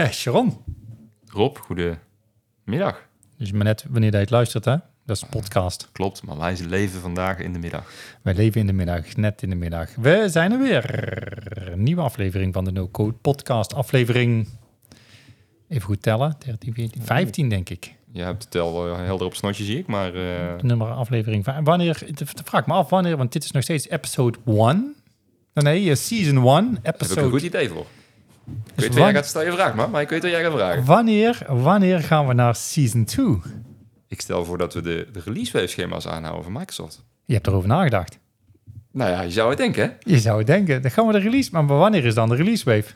Hé, Sharon. Rob, goedemiddag. Dus maar net wanneer je het luistert, hè? Dat is een podcast. Klopt, maar wij leven vandaag in de middag. Wij leven in de middag, net in de middag. We zijn er weer. Een nieuwe aflevering van de No Code Podcast. Aflevering, even goed tellen, 13, 14, 15 denk ik. Je hebt het tel wel helder op snotje, zie ik, maar... uh, Nummer aflevering. Wanneer, vraag me af wanneer, want dit is nog steeds episode 1. Nee, season 1, Heb ik episode... een goed idee voor. Ik Dus weet wat jij gaat stel je vraag maar, maar ik weet wat jij gaat vragen. Wanneer, wanneer gaan we naar season 2? Ik stel voor dat we de, de release wave schema's aanhouden van Microsoft. Je hebt erover nagedacht. Nou ja, je zou het denken, hè? Je zou het denken, dan gaan we de release. Maar wanneer is dan de release wave?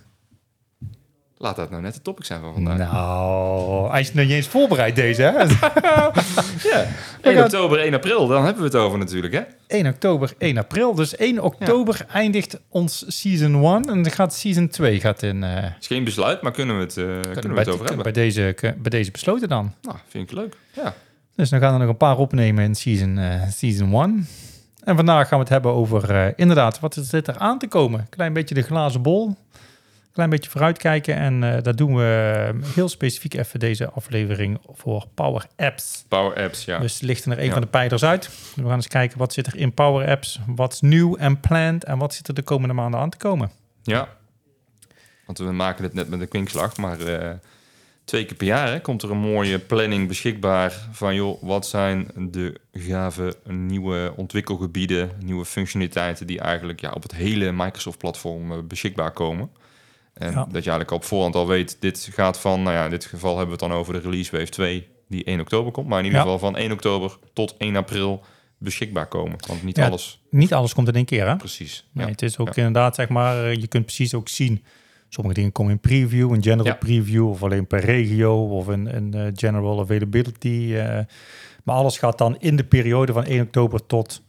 Laat dat nou net de topic zijn van vandaag. Nou, hij is nog niet eens voorbereid deze, hè? Ja, 1 gaan- oktober, 1 april, dan hebben we het over natuurlijk, hè? 1 oktober, 1 april. Dus 1 oktober eindigt ons season 1 en dan gaat season 2 gaat in... eh, is geen besluit, maar kunnen we het, eh, kunnen we bij, het over bij, hebben? deze, bij deze besloten dan. Nou, vind ik leuk. Ja. Dus dan gaan we nog een paar opnemen in season, eh, season 1. En vandaag gaan we het hebben over eh, inderdaad, wat zit er aan te komen? Klein beetje de glazen bol. Klein beetje vooruitkijken. En eh dat doen we heel specifiek even deze aflevering voor Power Apps. Power Apps, ja. Dus lichten er een Ja. van de pijlers uit. We gaan eens kijken wat zit er in Power Apps. Wat is nieuw en planned. En wat zit er de komende maanden aan te komen. Ja. Want we maken het net met een kwinkslag, maar eh, twee keer per jaar hè, komt er een mooie planning beschikbaar van joh, wat zijn de gave nieuwe ontwikkelgebieden, nieuwe functionaliteiten die eigenlijk ja, op het hele Microsoft-platform eh, beschikbaar komen. En Ja. dat je eigenlijk al op voorhand al weet, dit gaat van, nou ja, in dit geval hebben we het dan over de release wave 2, die 1 oktober komt, maar in ieder Ja. geval van 1 oktober tot 1 april beschikbaar komen. Want niet Ja. alles Niet alles komt in één keer, hè? precies. Nee, het is ook inderdaad, zeg maar, eh, je kunt precies ook zien. Sommige dingen komen in preview, een general preview, of alleen per regio, of een, een eh, general availability. eh. maar alles gaat dan in de periode van 1 oktober tot,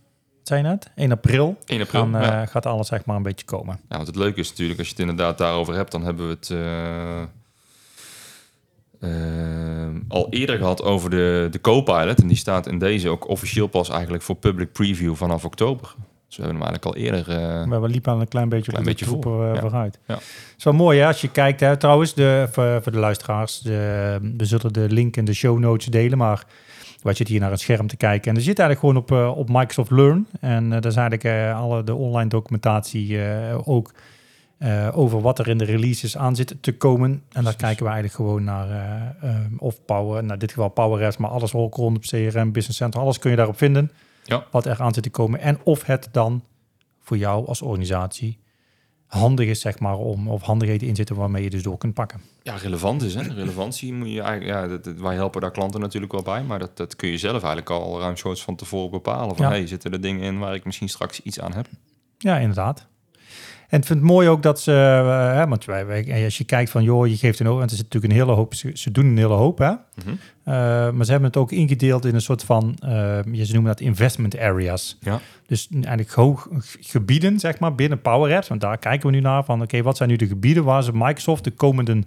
zei je net? 1 april. 1 april, Gaan, eh, ja. Gaat alles zeg maar een beetje komen. Ja, want het leuke is natuurlijk, als je het inderdaad daarover hebt, dan hebben we het eh, eh, al eerder gehad over de, de Copilot. En die staat in deze ook officieel pas eigenlijk voor public preview vanaf oktober. Dus we hebben hem eigenlijk al eerder. eh, we liepen al een klein beetje, Klein de beetje troepen voor, ja. vooruit. Ja. Het is wel mooi hè, als je kijkt. Hè, trouwens, de, voor, voor de luisteraars, de, we zullen de link in de show notes delen, maar wat zit hier naar een scherm te kijken. En er zit eigenlijk gewoon op, eh, op Microsoft Learn. En eh, daar is eigenlijk eh, alle de online documentatie ook over wat er in de releases aan zit te komen. En daar kijken we eigenlijk gewoon naar eh, eh, of Power, nou in dit geval Power Apps, maar alles ook rondom CRM, Business Center, alles kun je daarop vinden. Ja. Wat er aan zit te komen. En of het dan voor jou als organisatie handig is, zeg maar, om of handigheden in zitten waarmee je dus door kunt pakken. ja, relevant is. Hè? Relevantie moet je eigenlijk. Ja, dat, dat- wij helpen daar klanten natuurlijk wel bij, maar dat, dat kun je zelf eigenlijk al ruimschoots van tevoren bepalen. Van Ja. hey, zitten er dingen in waar ik misschien straks iets aan heb? Ja, inderdaad. En ik vind het mooi ook dat ze, eh, hè, want wij, wij- als je kijkt van, joh, je geeft een hoop, en er zit natuurlijk een hele hoop, ze, ze doen een hele hoop, hè. Mhm. Eh, maar ze hebben het ook ingedeeld in een soort van, eh, ja, ze noemen dat investment areas. Ja. Dus eigenlijk hoog gebieden, zeg maar, binnen Power Apps. Want daar kijken we nu naar van, oké, wat zijn nu de gebieden waar ze Microsoft de komende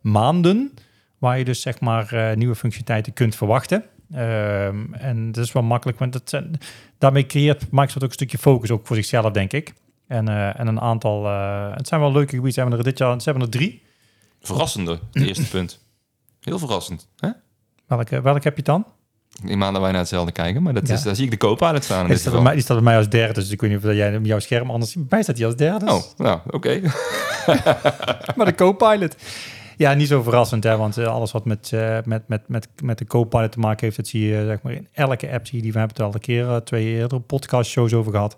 maanden, waar je dus zeg maar eh, nieuwe functionaliteiten kunt verwachten. Ehm, en dat is wel makkelijk, want dat zijn, daarmee creëert Microsoft ook een stukje focus ook voor zichzelf, denk ik. En, eh, en een aantal, eh, het zijn wel leuke gebieden. Ze hebben er dit jaar, ze hebben er drie. Verrassende, het eerste punt. Heel verrassend. Hè? Welke, welke heb je dan? Ik maand dat wij naar hetzelfde kijken, maar dat Ja. is, daar zie ik de Copilot staan. In Die staat, bij mij, die staat bij mij als derde, dus ik weet niet of jij op jouw scherm anders... Bij mij staat die als derde. Oh, nou, oké. maar de co-pilot. Ja, niet zo verrassend, hè, want eh, alles wat met, met, met, met, met de co-pilot te maken heeft, dat zie je zeg maar, in elke app. Zie je die, we hebben het al een keer, twee eerdere podcast-shows over gehad.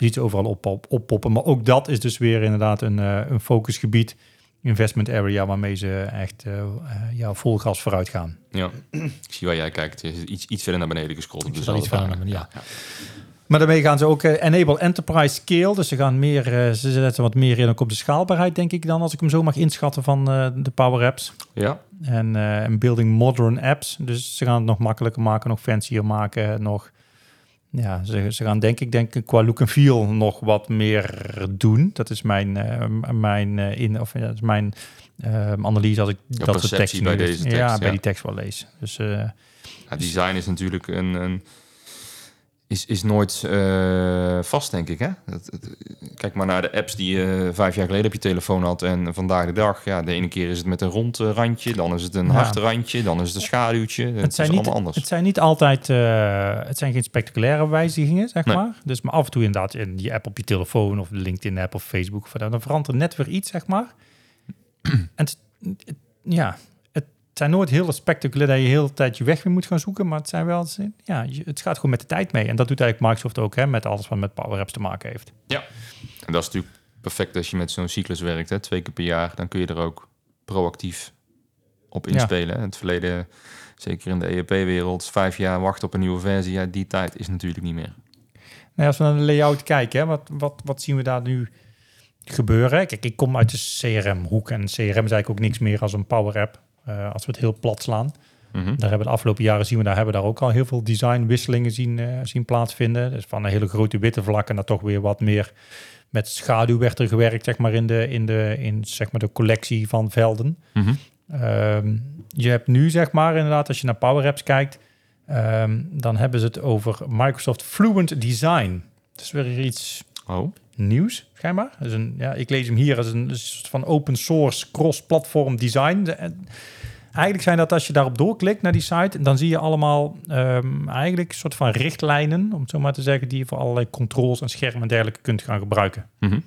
Je ziet ze overal op, op, oppoppen. Maar ook dat is dus weer inderdaad een, eh, een focusgebied investment area waarmee ze echt eh, eh, ja, vol gas vooruit gaan. Ja, ik zie waar jij kijkt. Je is iets, iets verder naar beneden dezelfde al iets verder naar beneden, Maar daarmee gaan ze ook enable enterprise scale. Dus ze gaan meer, ze zetten wat meer in ook op de schaalbaarheid, denk ik dan, als ik hem zo mag inschatten van eh, de Power Apps. Ja, En, eh, en building modern apps. Dus ze gaan het nog makkelijker maken, nog fancier maken, nog. Ja, ze, ze gaan denk ik, denk ik qua look en feel nog wat meer doen. Dat is mijn, eh, mijn, eh, in, of, dat is mijn eh, analyse als ik dat perceptie teksten bij deze tekst, ja, ja. bij die tekst wel lees. Dus Ja, design is natuurlijk een, een is, is nooit eh, vast, denk ik. Hè? Het- kijk maar naar de apps die je vijf jaar geleden op je telefoon had en vandaag de dag. Ja, de ene keer is het met een rond eh, randje, dan is het een Ja. hard randje, dan is het een schaduwtje. Het, het, zijn is niet, allemaal anders. het zijn niet altijd, eh, het zijn geen spectaculaire wijzigingen, zeg Nee. maar. Dus maar af en toe inderdaad in je app op je telefoon of de LinkedIn-app of Facebook, of dan verandert er net weer iets, zeg maar. en het, het- ja, zijn nooit heel spectaculair dat je heel de tijd je weg weer moet gaan zoeken, maar het zijn wel, ja, het gaat gewoon met de tijd mee. En dat doet eigenlijk Microsoft ook, hè, met alles wat met Power Apps te maken heeft. En dat is natuurlijk perfect als je met zo'n cyclus werkt, hè? twee keer per jaar. Dan kun je er ook proactief op Ja. inspelen. In het verleden, zeker in de EEP-wereld, vijf jaar wachten op een nieuwe versie. Ja, die tijd is natuurlijk niet meer. Nou, als we naar de layout kijken, hè, wat, wat, wat zien we daar nu gebeuren? Kijk, ik kom uit de CRM-hoek en CRM is eigenlijk ook niks meer als een Power-app. Eh, als we het heel plat slaan. Mhm. Daar hebben de afgelopen jaren zien we daar hebben daar ook al heel veel designwisselingen zien, eh, zien plaatsvinden. Dus van een hele grote witte vlakken naar toch weer wat meer met schaduw werd er gewerkt, zeg maar, in de, in de, in, zeg maar, de collectie van velden. Mhm. Ehm, je hebt nu, zeg maar, inderdaad, als je naar Power Apps kijkt, ehm, dan hebben ze het over Microsoft Fluent Design. Dat is weer iets Oh, nieuws, schijnbaar. Is een, ja, ik lees hem hier als een, soort van open source cross-platform design. De- en Eigenlijk zijn dat als je daarop doorklikt naar die site, dan zie je allemaal ehm, eigenlijk een soort van richtlijnen, om het zo maar te zeggen, die je voor allerlei controls en schermen en dergelijke kunt gaan gebruiken. Mhm.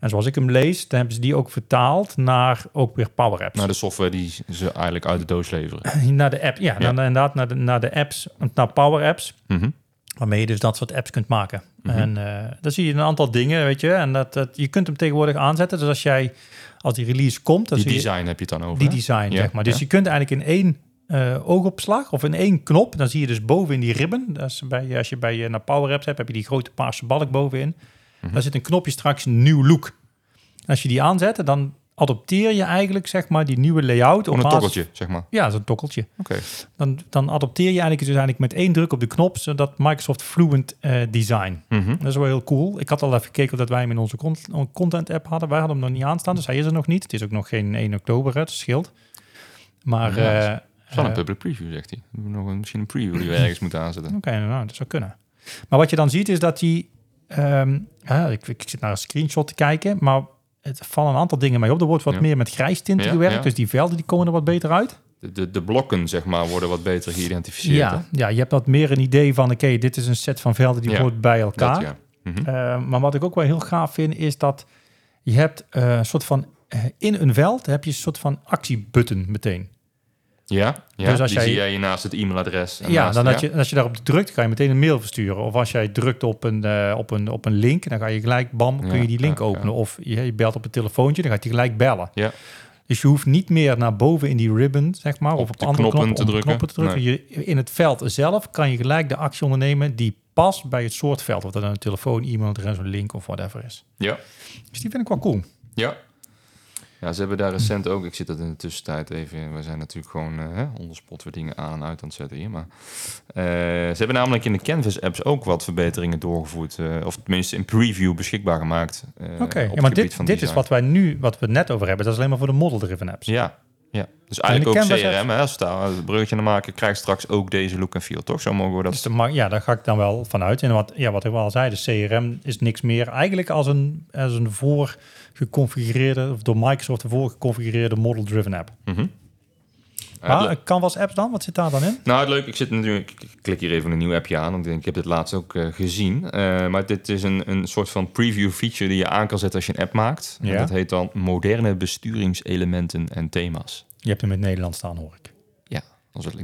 En zoals ik hem lees, dan hebben ze die ook vertaald naar ook weer Power Apps. nou de software die ze eigenlijk uit de doos leveren. naar de app, ja, Ja. Dan, inderdaad naar de, naar de apps, naar Power Apps. Mhm. Waarmee je dus dat soort apps kunt maken. Mhm. En eh dan zie je een aantal dingen, weet je. En dat, dat, je kunt hem tegenwoordig aanzetten. Dus als jij, als die release komt, dan Die zie je design heb je het dan over. die hè? design, Ja, zeg maar. Dus ja. je kunt eigenlijk in één eh, oogopslag of in één knop, dan zie je dus boven in die ribbon. Dat is bij, als je bij je naar Power Apps hebt, heb je die grote paarse balk bovenin. Mhm. Daar zit een knopje straks nieuw look. Als je die aanzet, dan adopteer je eigenlijk, zeg maar, die nieuwe layout. Gewoon een basis- tokkeltje, zeg maar. Ja, zo'n tokkeltje Oké. dan, dan adopteer je eigenlijk, dus eigenlijk met één druk op de knop, zodat Microsoft Fluent eh, Design. Mhm. Dat is wel heel cool. Ik had al even gekeken of dat wij hem in onze con- content app hadden. Wij hadden hem nog niet aanstaan, dus hij is er nog niet. Het is ook nog geen 1 oktober, het scheelt. Maar, Ja, wel een eh, public preview, zegt hij. We hebben nog een, misschien een preview die we ergens moeten aanzetten. Oké, nou, dat zou kunnen. Maar wat je dan ziet is dat die... ehm, ja, ik, ik zit naar een screenshot te kijken, maar het vallen een aantal dingen mee op. Er wordt wat Ja. meer met grijstinten Ja, gewerkt, ja. dus die velden die komen er wat beter uit. De, de, de blokken, zeg maar, worden wat beter geïdentificeerd. hè? Ja, ja, je hebt wat meer een idee van, oké, dit is een set van velden die hoort bij elkaar. Dat. Mhm. Uh, maar wat ik ook wel heel gaaf vind, is dat je hebt eh, een soort van... eh, in een veld heb je een soort van actiebutton meteen. Ja, ja Dus als die jij- zie jij hier naast het e-mailadres. en ja, naast- dan als je, als je daarop drukt, kan je meteen een mail versturen. Of als jij drukt op een, eh, op een, op een link, dan ga je gelijk, bam, kun Ja, je die link ja, openen. ja. Of je, je belt op een telefoontje, dan gaat hij gelijk bellen. Ja. Dus je hoeft niet meer naar boven in die ribbon, zeg maar, Op of op de andere knoppen knoppen, te drukken. knoppen te drukken. Je, in het veld zelf kan je gelijk de actie ondernemen die past bij het soort veld. Of dat een telefoon, e-mailadres, een link of whatever is. Ja. Dus die vind ik wel cool. Ja. Ja, ze hebben daar recent ook, ik zit dat in de tussentijd even, we zijn natuurlijk gewoon hè, onderspot weer dingen aan en uit aan het zetten hier, maar eh, ze hebben namelijk in de Canvas apps ook wat verbeteringen doorgevoerd, eh, of tenminste in preview beschikbaar gemaakt. Oké, ja, maar dit, dit is wat wij nu, wat we net over hebben. Dat is alleen maar voor de model-driven apps. Ja, ja. Dus eigenlijk ook CRM, hè, als we daar een bruggetje naar maken, krijgt straks ook deze look en feel, toch? Zo mogen we dat... Dus de ja, daar ga ik dan wel vanuit. En wat, ja, wat ik wel al zei, de CRM is niks meer eigenlijk als een, als een voorgeconfigureerde, of door Microsoft ervoor geconfigureerde model-driven app. Mhm. Maar uh, Canvas apps dan? Wat zit daar dan in? Nou, het leuk, ik zit natuurlijk, ik klik hier even een nieuw appje aan, want ik denk, ik heb dit laatst ook eh, gezien. Eh, maar dit is een, een soort van preview feature die je aan kan zetten als je een app maakt. En dat heet dan moderne besturingselementen en thema's. Je hebt hem in het Nederlands staan, hoor ik. Ja,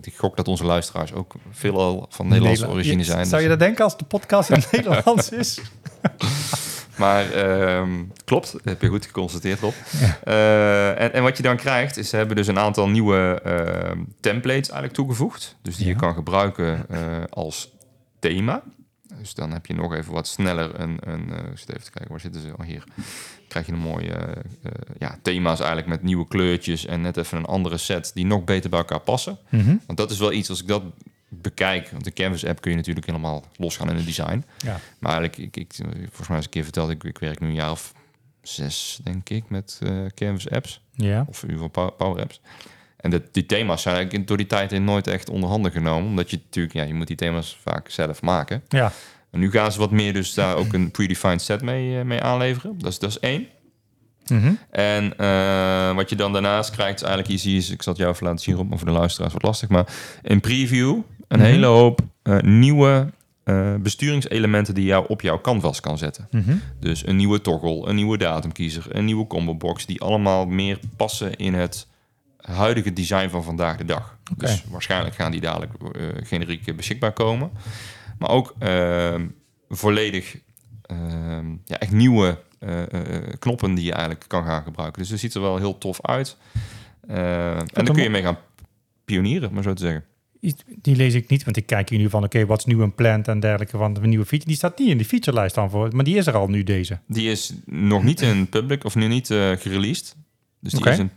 ik gok dat onze luisteraars ook veelal van Nederlandse Nederla- origine Je- zijn. Zou je dus- dat denken als de podcast in het Nederlands is? Maar ehm, klopt, dat heb je goed geconstateerd, Rob. Ja. Eh, en, en wat je dan krijgt, is ze hebben dus een aantal nieuwe ehm, templates eigenlijk toegevoegd. Dus die Ja. je kan gebruiken eh, als thema. Dus dan heb je nog even wat sneller een... een eh, ik zit even te kijken, waar zitten ze? Oh, hier. krijg je een mooie ja, thema's eigenlijk met nieuwe kleurtjes... en net even een andere set die nog beter bij elkaar passen. Mhm. Want dat is wel iets, als ik dat bekijk... want de Canvas app kun je natuurlijk helemaal losgaan in het design... Ja. maar eigenlijk, ik, ik, volgens mij is een keer verteld, ik, ik werk nu een jaar of zes, denk ik, met eh, Canvas apps. Ja. Of in ieder geval Power, apps. En dat, die thema's zijn eigenlijk door die tijd heen nooit echt onder handen genomen. Omdat je natuurlijk, ja, je moet die thema's vaak zelf maken. Ja. En nu gaan ze wat meer dus daar ook een predefined set mee, eh, mee aanleveren. Dat is, dat is één. Mhm. En eh, wat je dan daarnaast krijgt, is eigenlijk easy is, ik zal het jou even laten zien, Rob, maar voor de luisteraars wat lastig. Maar in preview een Mhm. hele hoop eh, nieuwe eh, besturingselementen die jou op jouw canvas kan zetten. Mhm. Dus een nieuwe toggle, een nieuwe datumkiezer, een nieuwe combo box, die allemaal meer passen in het huidige design van vandaag de dag. Dus waarschijnlijk gaan die dadelijk eh, generiek beschikbaar komen. Maar ook ehm, volledig ehm, ja, echt nieuwe knoppen die je eigenlijk kan gaan gebruiken. Dus het ziet er wel heel tof uit. En daar kun je mee gaan pionieren, maar zo te zeggen. Die lees ik niet, want ik kijk hier nu van, oké, wat is nieuw en plant en dergelijke van de nieuwe feature. Die staat niet in die featurelijst dan voor, maar die is er al nu, deze. Die is nog niet in public of nu niet eh gereleased. Dus die is een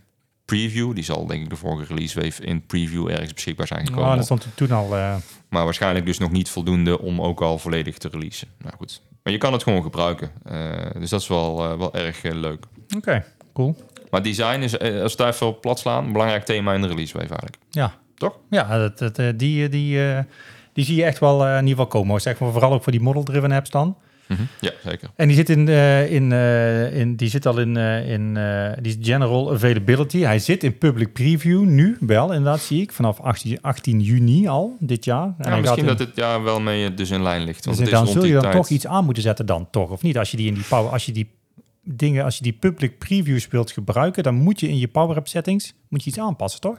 preview. Die zal denk ik de vorige release wave in preview ergens beschikbaar zijn gekomen. Oh, dat stond toen al. eh, Maar waarschijnlijk dus nog niet voldoende om ook al volledig te releasen. Nou goed. Maar je kan het gewoon gebruiken. Eh, dus dat is wel, wel erg leuk. Oké, cool. Maar design is, als we even op plat slaan, een belangrijk thema in de release wave eigenlijk. Ja. Toch? Ja, dat, dat, eh, die, die, eh, die zie je echt wel eh, in ieder geval komen. Zeg maar, vooral ook voor die model-driven apps dan. Ja, zeker. En die zit, in, eh, in, eh, in, die zit al in, eh, in eh, die general availability. Hij zit in public preview nu wel, inderdaad zie ik. Vanaf 18, 18 juni al dit jaar. En Ja, misschien dat het ja, wel mee dus in lijn ligt. Want Dus is dan zul je dan tijd- toch iets aan moeten zetten dan, toch? Of niet? Als je die in die power, als je die dingen, als je die public previews wilt gebruiken, dan moet je in je Power App settings moet je iets aanpassen, toch?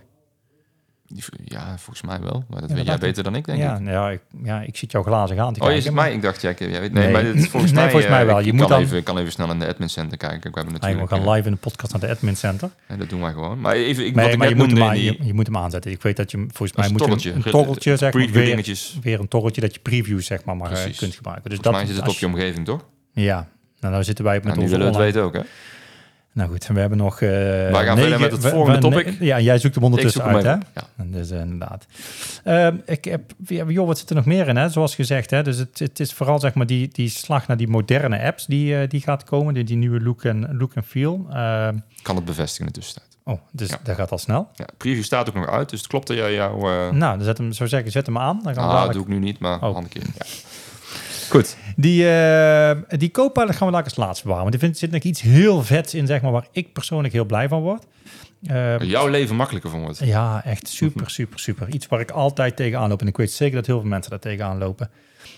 Ja, volgens mij wel. Maar dat Ja, weet dat jij beter dan ik, denk ja, ik. nou ja, ik, ja, ik zit jouw glazen aan te Oh, je kijken. zit maar- mij? Ik dacht, ja, ik, jij weet, nee, Nee. maar dit volgens Nee, mij, volgens mij eh, wel. Ik, Je ik moet kan, dan- even, kan even snel in de admin center kijken. We hebben je natuurlijk... gaan eh, live in de podcast naar de admin center. ja, dat doen wij gewoon. Maar even, ik, Nee, wat ik maar je moet, hem die, je, je moet hem aanzetten. Ik weet dat je volgens mij moet je torreltje. een, torreltje, zeg maar, preview weer, weer een torreltje dat je previews zeg maar, maar eh, kunt gebruiken. Dus Volgens mij zit het op je omgeving, toch? je- Ja, nou, nou zitten wij met Nou, nu onze willen we het online... weten ook, hè? Nou goed, we hebben nog... eh Wij gaan negen- verder met het volgende topic. Ja, jij zoekt hem ondertussen zoek uit, hè? Ja. Dus eh, inderdaad. Ehm, ik heb, joh, wat zit er nog meer in, hè? Zoals gezegd, hè? Dus het, het is vooral zeg maar die, die slag naar die moderne apps die, eh, die gaat komen, die, die nieuwe look en look en feel. Ehm, Kan het bevestigen in de tussentijd. oh, dus Ja. dat gaat al snel. Ja, preview staat ook nog uit, dus het klopt dat jij jou... eh Nou, dan zet hem, zo zeggen, zet hem aan. Dan gaan ah, dat dadelijk- doe ik nu niet, maar Oh. een keer. Ja. Goed. Die, eh die Copilot gaan we later als laatste bewaren. Want er zit nog iets heel vets in, zeg maar, waar ik persoonlijk heel blij van word. Eh, Jouw leven makkelijker van wordt. Ja, echt super, super, super. Iets waar ik altijd tegenaan loop. En ik weet zeker dat heel veel mensen daar tegenaan lopen.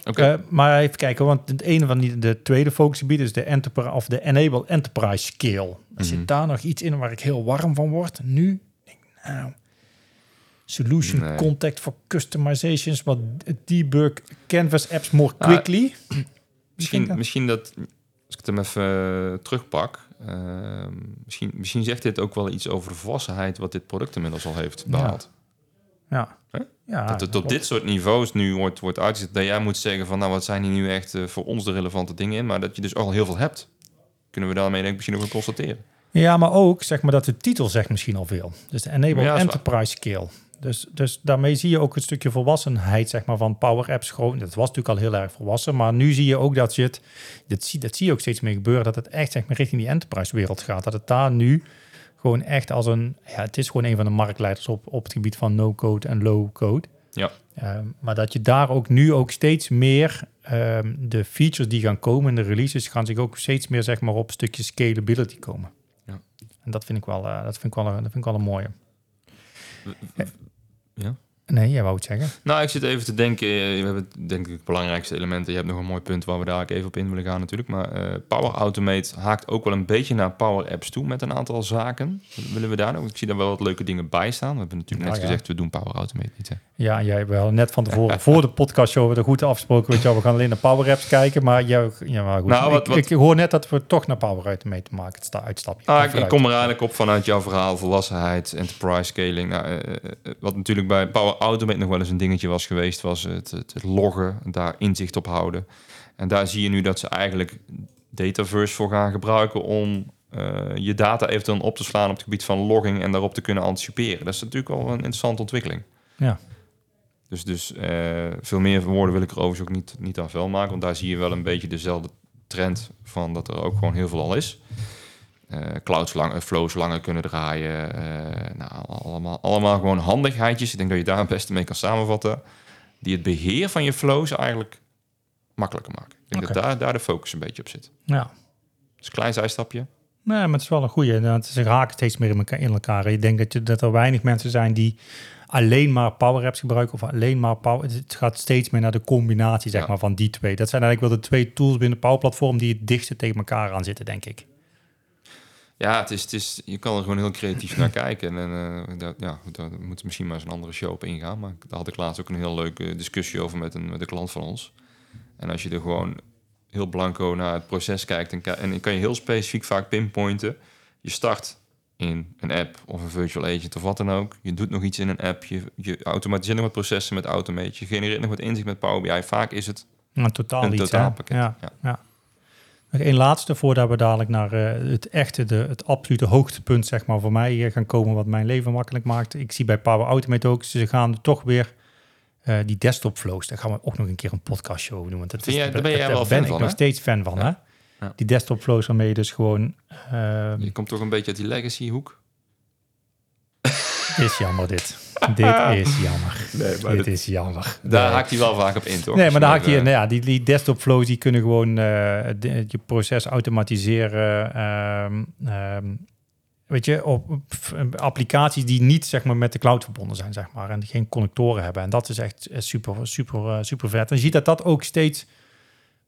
Oké. Eh, maar even kijken, want het ene van die, de tweede focusgebied is de, enterprise, of de Enable Enterprise Scale. Er Mhm. zit daar nog iets in waar ik heel warm van word. Nu, denk nou, Solution Nee. Contact for Customizations, wat debug Canvas apps more Ah, quickly. Misschien, dat? misschien dat, als ik het hem even eh, terugpak, ehm, misschien, misschien zegt dit ook wel iets over de volwassenheid wat dit product inmiddels al heeft behaald. Ja. Ja dat het op klopt. dit soort niveaus nu wordt, wordt uitgezet, dat jij moet zeggen van nou wat zijn hier nu echt eh, voor ons de relevante dingen in, maar dat je dus al heel veel hebt. Kunnen we daarmee denk ik misschien ook constateren. Ja, maar ook zeg maar dat de titel zegt misschien al veel. Dus de Enable Ja. Enterprise Scale. Dus, dus daarmee zie je ook een stukje volwassenheid zeg maar, van Power Apps. Gewoon, dat was natuurlijk al heel erg volwassen. Maar nu zie je ook dat je het... Dat zie, dat zie je ook steeds meer gebeuren. Dat het echt zeg maar, richting die enterprise wereld gaat. Dat het daar nu gewoon echt als een... Ja, het is gewoon een van de marktleiders op, op het gebied van no-code en low-code. Ja. Ehm, maar dat je daar ook nu ook steeds meer ehm, de features die gaan komen in de releases gaan zich ook steeds meer zeg maar op stukje scalability komen. Ja. En dat vind ik wel, eh, dat vind ik wel, dat vind ik wel een mooie. Ja. Nee, jij wou het zeggen. Nou, ik zit even te denken. eh, We hebben denk ik het belangrijkste elementen. Je hebt nog een mooi punt waar we daar even op in willen gaan natuurlijk. Maar eh, Power Automate haakt ook wel een beetje naar Power Apps toe met een aantal zaken. Willen we daar nog? Ik zie daar wel wat leuke dingen bij staan. We hebben natuurlijk Nou net ja. gezegd, we doen Power Automate niet. Hè? Ja, jij wel net van tevoren, voor de podcastshow, hebben we er goed afgesproken. Weet je, wel, we gaan alleen naar Power Apps kijken. Maar, jou, ja, maar goed. Nou, wat- ik, wat- ik hoor net dat we toch naar Power Automate maken. Het sta, uitstapje. Ah, ik, ik kom er eigenlijk op vanuit jouw verhaal, volwassenheid, enterprise scaling. Nou, eh, wat natuurlijk bij Power Automate nog wel eens een dingetje was geweest, was het, het, het loggen, daar inzicht op houden. En daar zie je nu dat ze eigenlijk Dataverse voor gaan gebruiken om eh, je data eventueel op te slaan op het gebied van logging en daarop te kunnen anticiperen. Dat is natuurlijk wel een interessante ontwikkeling. Ja. Dus, dus eh, veel meer woorden wil ik er overigens ook niet, niet aan vuil maken, want daar zie je wel een beetje dezelfde trend van dat er ook gewoon heel veel al is. Eh clouds lang, eh, flows langer kunnen draaien. eh, nou, allemaal, allemaal gewoon handigheidjes. Ik denk dat je daar het beste mee kan samenvatten. Die het beheer van je flows eigenlijk makkelijker maken. Ik denk dat daar, daar de focus een beetje op zit. ja. Dus een klein zijstapje. Nee, maar het is wel een goeie. Want Ze raken steeds meer in elkaar. In elkaar. Ik denk dat, je, dat er weinig mensen zijn die alleen maar Power Apps gebruiken of alleen maar Power. Het gaat steeds meer naar de combinatie zeg Ja. maar, van die twee. Dat zijn eigenlijk wel de twee tools binnen Power Platform die het dichtste tegen elkaar aan zitten, denk ik. Ja, het is, het is, je kan er gewoon heel creatief naar kijken. En eh, dat, ja, daar moeten we misschien maar eens een andere show op ingaan. Maar daar had ik laatst ook een heel leuke discussie over met een, met een klant van ons. En als je er gewoon heel blanco naar het proces kijkt... en, en dan kan je heel specifiek vaak pinpointen. Je start in een app of een virtual agent of wat dan ook. Je doet nog iets in een app. Je, je automatiseert nog wat processen met Automate. Je genereert nog wat inzicht met Power BI. Vaak is het Een totaal een iets. Ja, Ja. ja. Nog één laatste voordat we dadelijk naar eh, het echte, de, het absolute hoogtepunt zeg maar, voor mij eh, gaan komen, wat mijn leven makkelijk maakt. Ik zie bij Power Automate ook, ze gaan toch weer eh, die desktop flows, daar gaan we ook nog een keer een podcast show over doen. Want dat is, jij- daar ben jij wel ben ik van, nog steeds fan van. Ja. Hè? Ja. Die desktop flows waarmee je dus gewoon, eh, Je komt toch een beetje uit die legacy hoek. is jammer dit. Dit is jammer. Nee, dit is jammer. Daar Nee. haakt hij wel vaak op in, toch? Nee, maar je dan haak je, eh, nou ja, die, die desktop flows die kunnen gewoon eh, de- je proces automatiseren. ehm, ehm, weet je, op, applicaties die niet zeg maar met de cloud verbonden zijn, zeg maar, en die geen connectoren hebben. En dat is echt eh, super, super, super vet. En je ziet dat dat ook steeds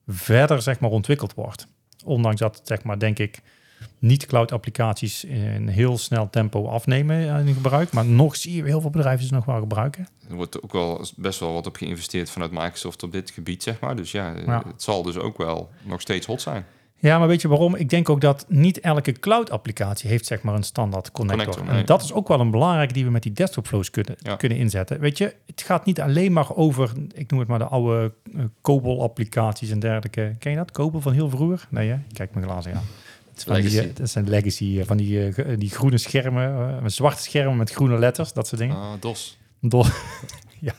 verder zeg maar ontwikkeld wordt. Ondanks dat zeg maar denk ik niet cloud applicaties in heel snel tempo afnemen in gebruik, maar nog zie je heel veel bedrijven ze nog wel gebruiken. Er wordt ook wel best wel wat op geïnvesteerd vanuit Microsoft op dit gebied, zeg maar. Dus ja, eh, Ja. het zal dus ook wel nog steeds hot zijn. Ja, maar weet je waarom? Ik denk ook dat niet elke cloud-applicatie heeft zeg maar een standaard connector. Connector, nee. En dat is ook wel een belangrijke die we met die desktop flows kunnen, Ja. kunnen inzetten. Weet je, het gaat niet alleen maar over, ik noem het maar de oude eh, COBOL-applicaties en dergelijke. Ken je dat? COBOL van heel vroeger? Nee, hè? Kijk mijn glazen aan. Van die, Legacy. eh, dat zijn legacy eh, van die, eh, die groene schermen, eh, zwarte schermen met groene letters, dat soort dingen. Ah, DOS. Dol- ja.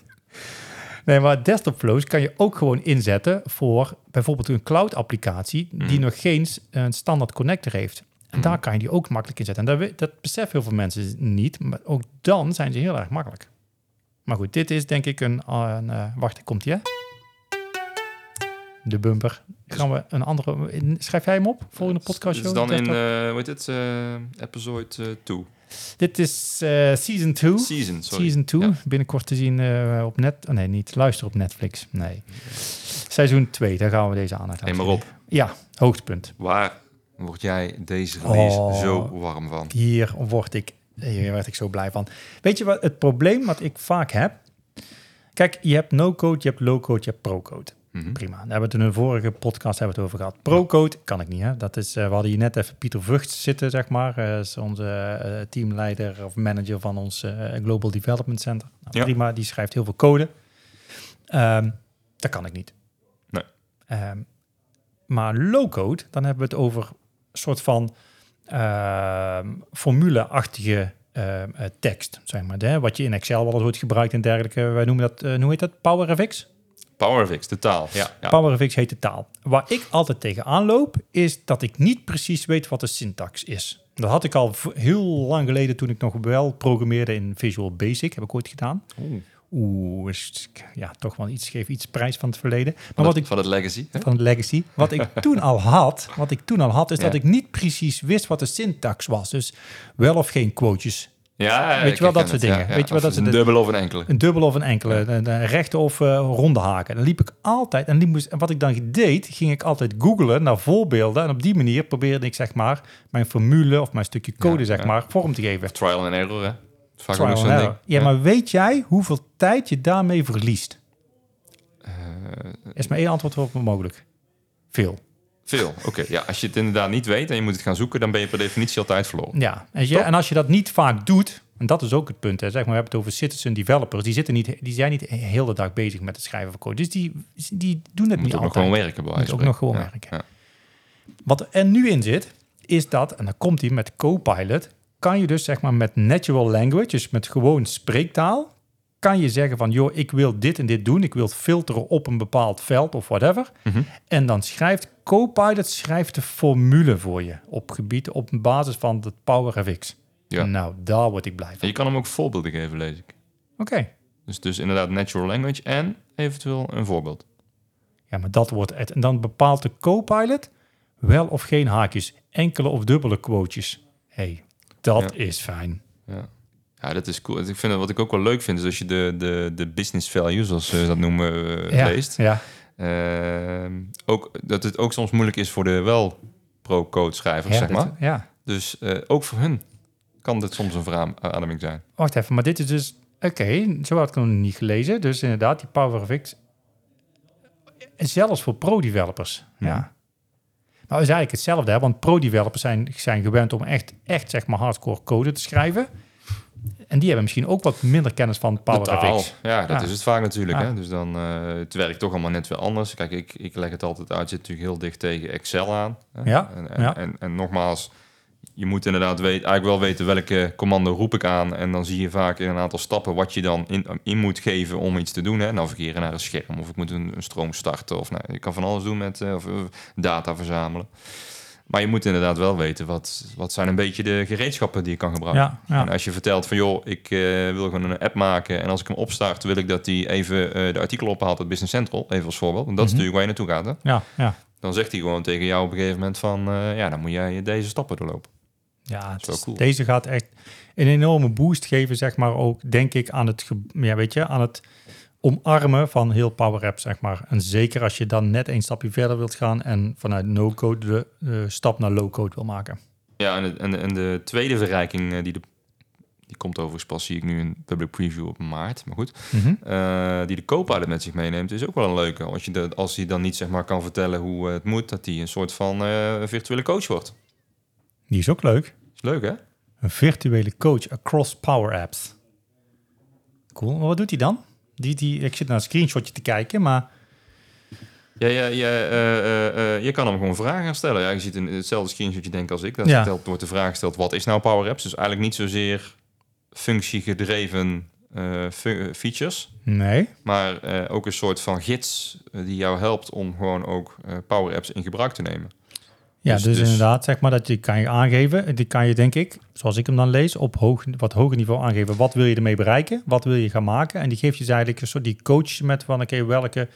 Nee, maar desktop flows kan je ook gewoon inzetten voor bijvoorbeeld een cloud applicatie die Mhm. nog geen een standaard connector heeft. En Mhm. daar kan je die ook makkelijk inzetten. En dat, dat beseffen heel veel mensen niet, maar ook dan zijn ze heel erg makkelijk. Maar goed, dit is denk ik een... uh, een wacht, komt die hè? De bumper. Gaan we een andere... Schrijf jij hem op? Volgende podcast Dit is show? dan in, eh hoe het, eh, episode 2. Dit is eh, season 2. Season, sorry. Season 2, Ja. binnenkort te zien eh, op net. Oh, nee, niet luister op Netflix. Nee. Seizoen 2, daar gaan we deze aandacht aan. Hey, maar op, Ja, hoogtepunt. waar word jij deze release Oh. zo warm van? Hier word ik, hier werd ik zo blij van. Weet je wat het probleem wat ik vaak heb? Kijk, je hebt no-code, je hebt low-code, je hebt pro-code. Mhm. Prima. Daar hebben we het in een vorige podcast hebben we het over gehad. Pro-code kan ik niet. Hè? Dat is, eh, we hadden hier net even Pieter Vught zitten, zeg maar. Eh, is onze eh, teamleider of manager van ons Global Development Center. Nou, Ja. Prima, die schrijft heel veel code. Ehm, dat kan ik niet. Nee. Ehm, maar low-code, dan hebben we het over een soort van ehm, formule-achtige tekst, zeg maar. Hè? Wat je in Excel wel eens wordt gebruikt en dergelijke. Wij noemen dat, hoe heet dat? PowerFX? PowerFix, de taal. Ja, ja. PowerFX heet de taal. Waar ik altijd tegenaan loop, is dat ik niet precies weet wat de syntax is. Dat had ik al heel lang geleden toen ik nog wel programmeerde in Visual Basic. Heb ik ooit gedaan. Oeh, Oeh, is- ja, toch wel iets, geef iets prijs van het verleden. Maar van, wat het, ik van het legacy. hè? van het legacy. Wat ik toen al had, wat ik toen al had, is Ja. dat ik niet precies wist wat de syntax was. Dus wel of geen quotejes Ja, Weet je wel, dat soort dingen. Weet je wel, dat een de- dubbel of een enkele. Een dubbel of een enkele, een, een rechte of eh, ronde haken. Dan liep ik altijd, en, moest, en wat ik dan deed, ging ik altijd googlen naar voorbeelden. En op die manier probeerde ik zeg maar mijn formule of mijn stukje code zeg maar vorm te geven. Trial and error, hè? Vaak Trial ook zo'n and ding. error. Ja, maar weet jij hoeveel tijd je daarmee verliest? Eh, Er is maar één antwoord op mogelijk. Veel. Veel, oké. Ja, als je het inderdaad niet weet en je moet het gaan zoeken... dan ben je per definitie altijd verloren. Ja, en, je, en als je dat niet vaak doet, en dat is ook het punt, hè, zeg maar, we hebben het over citizen developers, die, zitten niet, die zijn niet de hele dag bezig met het schrijven van code. Dus die, die doen het moet niet ook nog altijd. gewoon werken, bij Moet ook nog gewoon Ja, werken. ja. Wat er nu in zit, is dat, en dan komt hij met Copilot, kan je dus zeg maar met natural language, dus met gewoon spreektaal, kan je zeggen van, joh, ik wil dit en dit doen, ik wil filteren op een bepaald veld of whatever. Mhm. En dan schrijft Copilot schrijft de formule voor je op gebied, op basis van het PowerFX. Ja. Nou, daar word ik blij En van. je kan hem ook voorbeelden geven, lees ik. Oké. Dus, dus inderdaad natural language en eventueel een voorbeeld. Ja, maar dat wordt het. En dan bepaalt de Copilot wel of geen haakjes, enkele of dubbele quotejes. hey, dat Ja. is fijn. Ja. Ja, dat is cool. Ik vind, wat ik ook wel leuk vind, is als je de, de, de business value, zoals ze dat noemen, eh, ja, leest. Ja, Ehm, ook, dat het ook soms moeilijk is voor de wel pro-code schrijvers, ja, zeg maar. ja. Dus eh, ook voor hun kan dit soms een verademing zijn. Wacht even, maar dit is dus... Oké, zo had ik nog niet gelezen. Dus inderdaad, die PowerFX... Zelfs voor pro-developers. Ja. Maar het is eigenlijk hetzelfde, hè? want pro-developers zijn, zijn gewend om echt, echt zeg maar hardcore code te schrijven. En die hebben misschien ook wat minder kennis van. PowerFX. Ja, dat Ja. is het vaak natuurlijk. Ja. Hè? Dus dan, eh, het werkt toch allemaal net weer anders. Kijk, ik, ik leg het altijd uit, zit natuurlijk heel dicht tegen Excel aan. Hè? Ja, En, en, ja. En, en nogmaals, je moet inderdaad weten, eigenlijk wel weten welke commando roep ik aan. En dan zie je vaak in een aantal stappen wat je dan in, in moet geven om iets te doen. Hè? Navigeren naar een scherm of ik moet een, een stroom starten. Of nou, je kan van alles doen met eh, of, data verzamelen. Maar je moet inderdaad wel weten wat, wat zijn een beetje de gereedschappen die je kan gebruiken. Ja, ja. En als je vertelt van joh, ik eh, wil gewoon een app maken en als ik hem opstart wil ik dat die even eh, de artikelen ophaalt uit Business Central, even als voorbeeld. Want dat is Mhm. natuurlijk waar je naartoe gaat. Hè? Ja, ja. Dan zegt hij gewoon tegen jou op een gegeven moment van eh, ja, dan moet jij deze stappen doorlopen. Ja, is- cool. deze gaat echt een enorme boost geven, zeg maar ook, denk ik, aan het, ja, weet je, aan het omarmen van heel Power App, zeg maar. En zeker als je dan net een stapje verder wilt gaan en vanuit no-code de eh, stap naar low-code wil maken. Ja, en de, en de, en de tweede verrijking eh, die, de, die komt overigens pas, zie ik nu in public preview op maart, maar goed. eh, die de co-pilot met zich meeneemt, is ook wel een leuke. Als, je dat, als hij dan niet zeg maar kan vertellen hoe het moet, dat hij een soort van virtuele coach wordt. Die is ook leuk. Is leuk hè? Een virtuele coach across Power Apps. Cool. Maar wat doet hij dan? Die, die, ik zit naar een screenshotje te kijken, maar Ja, ja, ja eh, eh, eh, je kan hem gewoon vragen gaan stellen. Ja, je ziet in hetzelfde screenshotje denk als ik. Dat Ja. wordt de vraag gesteld, wat is nou Power Apps? Dus eigenlijk niet zozeer functiegedreven fu- features. nee. Maar ook een soort van gids die jou helpt om gewoon ook Power Apps in gebruik te nemen. Ja, Dus- dus, dus- inderdaad, zeg maar dat je kan je aangeven. Die kan je denk ik, zoals ik hem dan lees, op hoog, wat hoger niveau aangeven. Wat wil je ermee bereiken? Wat wil je gaan maken? En die geeft je dus eigenlijk een soort die coach met van oké, welke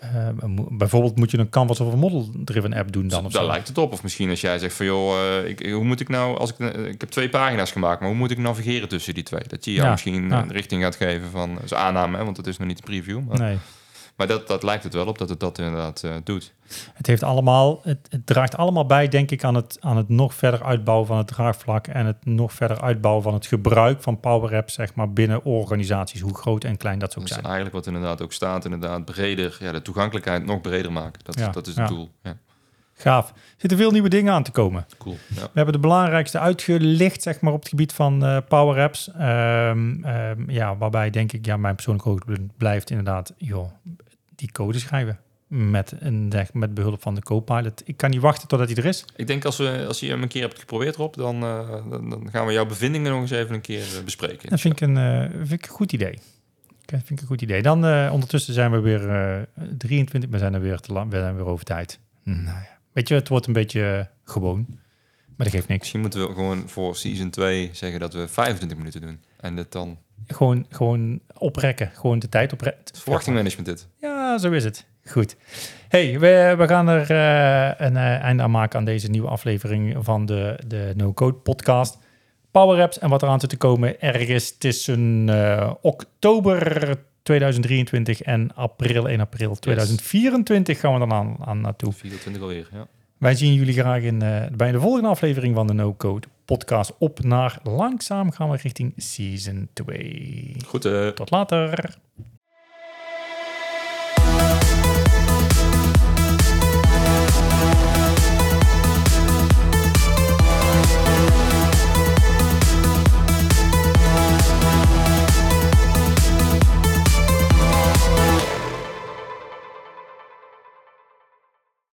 eh, bijvoorbeeld moet je een canvas of een model-driven app doen dan of Daar zo. lijkt het op. Of misschien als jij zegt van joh, eh, ik, hoe moet ik nou, als ik, eh, ik heb twee pagina's gemaakt, maar hoe moet ik navigeren tussen die twee? Dat je jou Ja, misschien ja. een richting gaat geven van, dat is aanname, hè, want het is nog niet de preview. Maar, Nee, maar dat, dat lijkt het wel op dat het dat inderdaad eh, doet. het heeft allemaal, het, het draagt allemaal bij, denk ik, aan het, aan het nog verder uitbouwen van het draagvlak en het nog verder uitbouwen van het gebruik van Power Apps, zeg maar, binnen organisaties, hoe groot en klein dat ze ook Dat is zijn. eigenlijk wat inderdaad ook staat, inderdaad breder, ja, de toegankelijkheid nog breder maken. Dat, Ja, dat is het ja. doel. Ja, Gaaf. Er zitten veel nieuwe dingen aan te komen. cool. Ja. We hebben de belangrijkste uitgelicht, zeg maar, op het gebied van eh, Power Apps. Ehm, ehm, ja, waarbij denk ik, ja, mijn persoonlijke hoogtepunt blijft inderdaad, joh, die code schrijven. Met, een, met behulp van de Copilot. Ik kan niet wachten totdat hij er is. Ik denk als, we, als je hem een keer hebt geprobeerd, Rob, dan, eh, dan, dan gaan we jouw bevindingen nog eens even een keer eh, bespreken. Dat vind ik een, eh, vind ik een goed idee. Dat vind ik een goed idee. Dan eh, ondertussen zijn we weer eh 23, we zijn er weer te lang, we zijn weer over tijd. Nou ja. Weet je, het wordt een beetje gewoon. Maar dat geeft niks. Misschien moeten we gewoon voor season 2 zeggen dat we 25 minuten doen. En dat dan... Gewoon, gewoon oprekken. Gewoon de tijd oprekken. Verwachtingmanagement dit. Ja, zo is het. Goed. hey, we, we gaan er eh, een eh, einde aan maken aan deze nieuwe aflevering van de, de No Code podcast. Power Apps en wat eraan zit te komen ergens tussen eh, oktober 2023 en april 1 april 2024 gaan we dan aan, aan naartoe. 24 alweer, ja. Wij zien jullie graag in, eh, bij de volgende aflevering van de No Code podcast op naar langzaam gaan we richting season 2. Goed, Tot later.